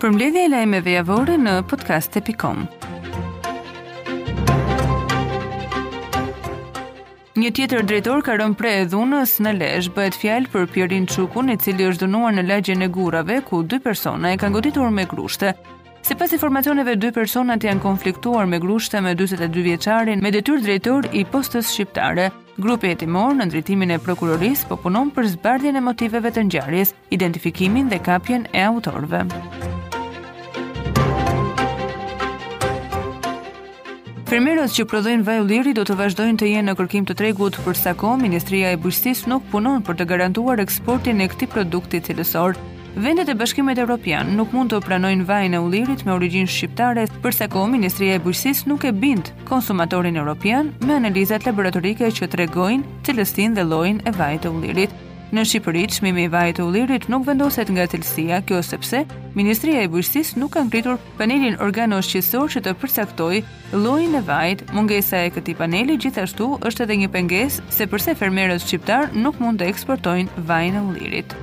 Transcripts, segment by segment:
Përmbledhja e lajmeve javore në podcast.com. Një tjetër drejtor ka rënë pre e dhunës në Lezhë, bëhet fjalë për Pjerin Çukun, i cili është dhunuar në lagjen e Gurrave, ku dy persona e kanë goditur me grushte. Sipas informacioneve, dy personat janë konfliktuar me grushte me 42 vjeçarin me detyrë drejtor i postës shqiptare. Grupi hetimor në drejtimin e prokurorisë po punon për zbardhjen e motiveve të ngjarjes, identifikimin dhe kapjen e autorëve. Fermerët që prodhojnë vaj ulliri do të vazhdojnë të jenë në kërkim të tregut për sa kohë Ministria e Bujqësisë nuk punon për të garantuar eksportin e këtij produkti cilësor. Vendet e Bashkimit Evropian nuk mund të pranojnë vajin e ullirit me origjinë shqiptare, për sa kohë Ministria e Bujqësisë nuk e bind konsumatorin evropian me analizat laboratorike që tregojnë cilësinë dhe llojin e vajit të ullirit. Në Shqipëri, çmimi i vajit të ullirit nuk vendoset nga cilësia, kjo sepse Ministria e Bujqësisë nuk ka ngritur panelin organoshqisor që të përcaktojë llojin e vajit. Mungesa e këtij paneli gjithashtu është edhe një pengesë se përse fermerët shqiptarë nuk mund të eksportojnë vajin e ullirit.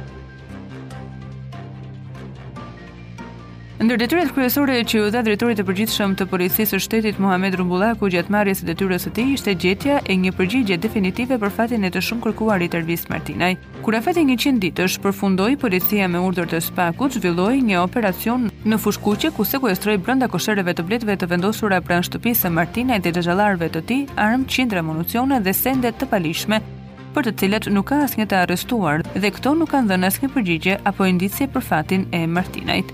Ndër detyrat kryesore që iu dha drejtorit të përgjithshëm të policisë së shtetit Muhamet Rrumbullaku gjatë marrjes së detyrës së tij ishte gjetja e një përgjigje definitive për fatin e të shumëkërkuarit Ervis Martinaj. Kur afati 100 ditësh përfundoi, policia me urdhër të SPAK-ut zhvilloi një operacion në Fushëkuqe ku sekuestroi brenda koshereve të bletëve të vendosura pranë shtëpisë së Martinajt dhe të xhaxhallarëve të tij armë, qindra municione dhe sende të paligjshme për të cilat nuk ka asnjë të arrestuar dhe këto nuk kanë dhënë asnjë përgjigje apo indicie për fatin e Martinajt.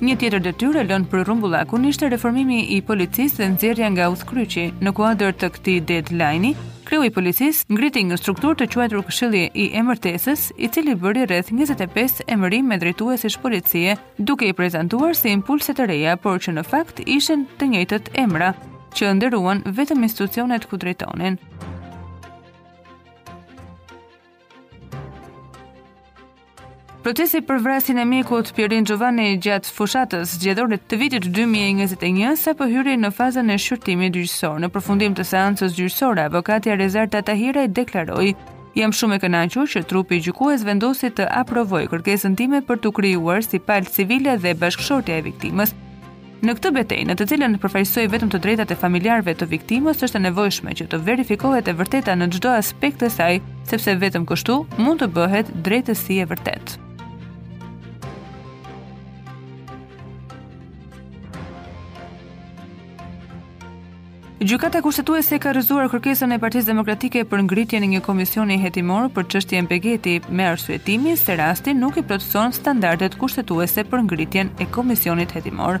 Një tjetër detyrë e lënë për Rrumbullakun ishte reformimi i policisë dhe nxjerrja nga udhëkryqi. Në kuadër të këtij deadline-i, kreu i policisë ngriti një strukturë të quajtur Këshilli i Emërtesës, i cili bëri rreth 25 emërime drejtuesish policie duke i prezantuar si impulse të reja, por që në fakt ishin të njëjtët emra, që ndërruan vetëm institucionet ku drejtonin. Procesi për vrasjen e mjekut Pjerin Xhuvani gjatë fushatës zgjedhore të vitit 2021 sapo hyri në fazën e shqyrtimit gjyqësor. Në përfundim të seancës gjyqësore, avokatja Rezarta Tahiraj deklaroi Jam shumë e kënaqur që trupi gjykues vendosi të aprovojë kërkesën time për t'u krijuar si palë civile dhe bashkëshortja e viktimës. Në këtë betejë, në të cilën përfaqësoj vetëm të drejtat e familjarëve të viktimës, është e nevojshme që të verifikohet e vërteta në çdo aspekt të saj, sepse vetëm kështu mund të bëhet drejtësi e vërtetë. Gjykata Kushtetuese ka rrëzuar kërkesën e Partisë Demokratike për ngritjen e një komisioni hetimor për çështjen Becchetti me arsyetimin se rasti nuk i plotëson standardet kushtetuese për ngritjen e komisionit hetimor.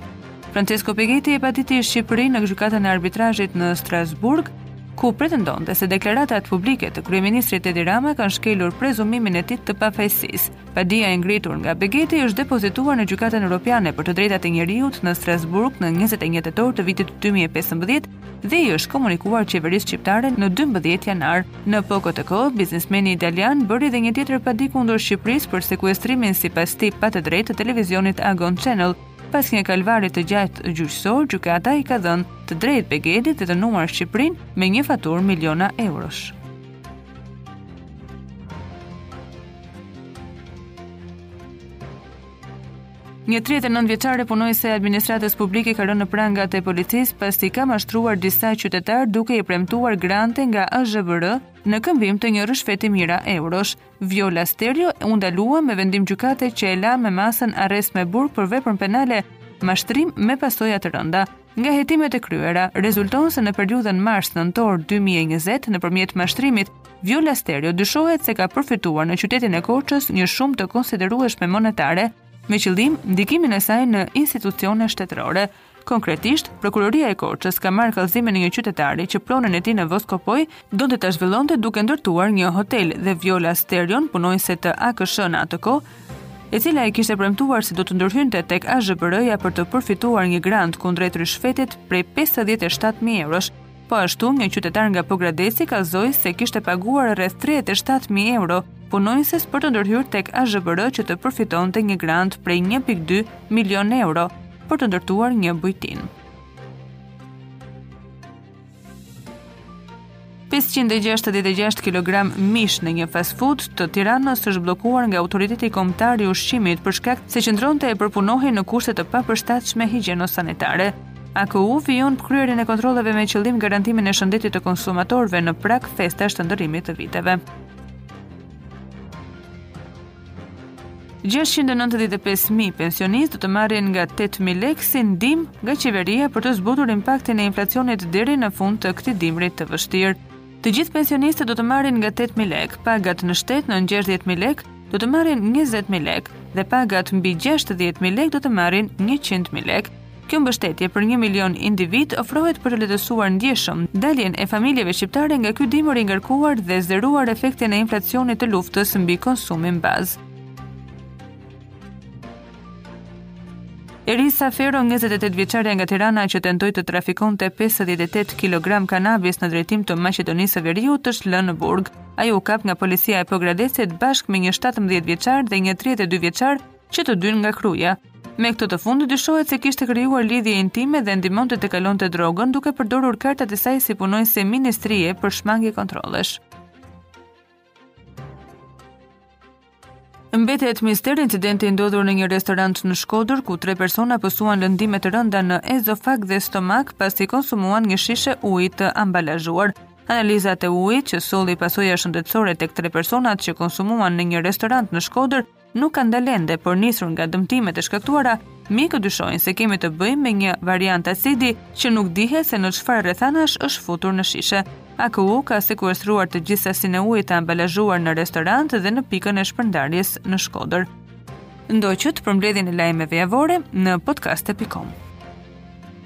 Francesco Becchetti e paditi Shqipërinë në Gjykatën e Arbitrazhit në Strasburg, ku pretendonte se deklaratat publike të kryeministrit Edi Rama kanë shkelur prezumimin e tij të pafajësisë. Padia e ngritur nga Becchetti është depozituar në Gjykatën Europiane për të Drejtat e Njeriut në Strasburg në 21 tetor të vitit 2015 dhe i është komunikuar qeverisë shqiptare në 12 janar. Në po këtë kohë, biznesmeni italian bëri dhe një tjetër padi kundër Shqipërisë për sekuestrimin sipas tij pa të drejtë të televizionit Agon Channel. Pas një kalvari të gjatë gjyqësor, gjykata i ka dhënë të drejtë Becchettit dhe dënuar Shqipërinë me një faturë miliona eurosh. Një 39 vjeçare punonjëse e administratës publike ka rënë në prangat e policisë pasi ka mashtruar disa qytetarë duke i premtuar grante nga AZHBR në këmbim të një ryshfeti mijëra eurosh. Viola Sterio u ndalua me vendim gjykate që e la me masën arrest me burg për veprën penale mashtrim me pasoja të rënda. Nga hetimet e kryera, rezulton se në periudhën mars-nëntor 2020, nëpërmjet mashtrimit, Viola Sterio dyshohet se ka përfituar në qytetin e Korçës një shumë të konsiderueshme monetare me qëllim ndikimin e saj në institucione shtetërore. Konkretisht, prokuroria e Korçës ka marrë kallëzimin e një qytetari që pronën e tij në Voskopojë donte ta zhvillonte duke ndërtuar një hotel dhe Viola Sterion, punonjëse të AKSH në atë kohë, e cila i kishte premtuar se do të ndërhynte tek AZHBR-ja për të përfituar një grant kundrejt ryshfetit prej 57000 eurosh. Po ashtu, një qytetar nga Pogradeci kallëzoi se kishte paguar rreth 37000 euro punonjëses për të ndërhyrë tek AZHBR që të përfitonte një grant prej 1.2 milion euro për të ndërtuar një bujtinë. ...566 kilogram mish në një fast food të Tiranës është bllokuar nga Autoriteti Kombëtar i Ushqimit për shkak se qëndronte e përpunohej në kushte të papërshtatshme higjieno-sanitare. AKU vijon kryerjen e kontrolleve me qëllim garantimin e shëndetit të konsumatorëve në prag festash të ndërrimit të viteve. mijë pensionistë do të marrin nga 8000 lekë si ndihmë nga qeveria për të zbutur impaktin e inflacionit deri në fund të këtij dimri të vështirë. Të gjithë pensionistët do të marrin nga 8000 lekë, pagat në shtet nën 60000 lekë do të marrin 20000 lekë dhe pagat mbi 60000 lekë do të marrin 100000 lekë. Kjo mbështetje për një milion individë ofrohet për të lehtësuar ndjeshëm daljen e familjeve shqiptare nga ky dimër i ngarkuar dhe zeruar efektin e inflacionit të luftës mbi konsumin bazë. Erisa Fero, 28 vjeçarja nga Tirana që tentoi të trafikonte 58 kg kanabis në drejtim të Maqedonisë së Veriut, është lënë në burg. Ajo u kap nga policia e Pogradecit bashkë me një 17 vjeçar dhe një 32 vjeçar që të dy nga Kruja. Me këtë të fundit dyshohet se kishte krijuar lidhje intime dhe ndihmonte të kalonte drogën duke përdorur kartat e saj si punonjëse ministrie për shmangie kontrollesh. Mbetet mister incidenti i ndodhur në një restorant në Shkodër ku tre persona pësuan lëndime të rënda në ezofag dhe stomak pasi konsumuan një shishe uji të ambalazhuar. Analizat e ujit që solli pasoja shëndetësore tek tre personat që konsumuan në një restorant në Shkodër nuk kanë dalë ende, por nisur nga dëmtimet e shkaktuara, mjekët dyshojnë se kemi të bëjmë me një variant acidi që nuk dihet se në çfarë rrethanash është futur në shishe. AKU ka sekuestruar të gjithë sasinë e ujit të ambalazhuar në restorant dhe në pikën e shpërndarjes në Shkodër. Ndoqët përmbledhjen e lajmeve javore në podcast.com.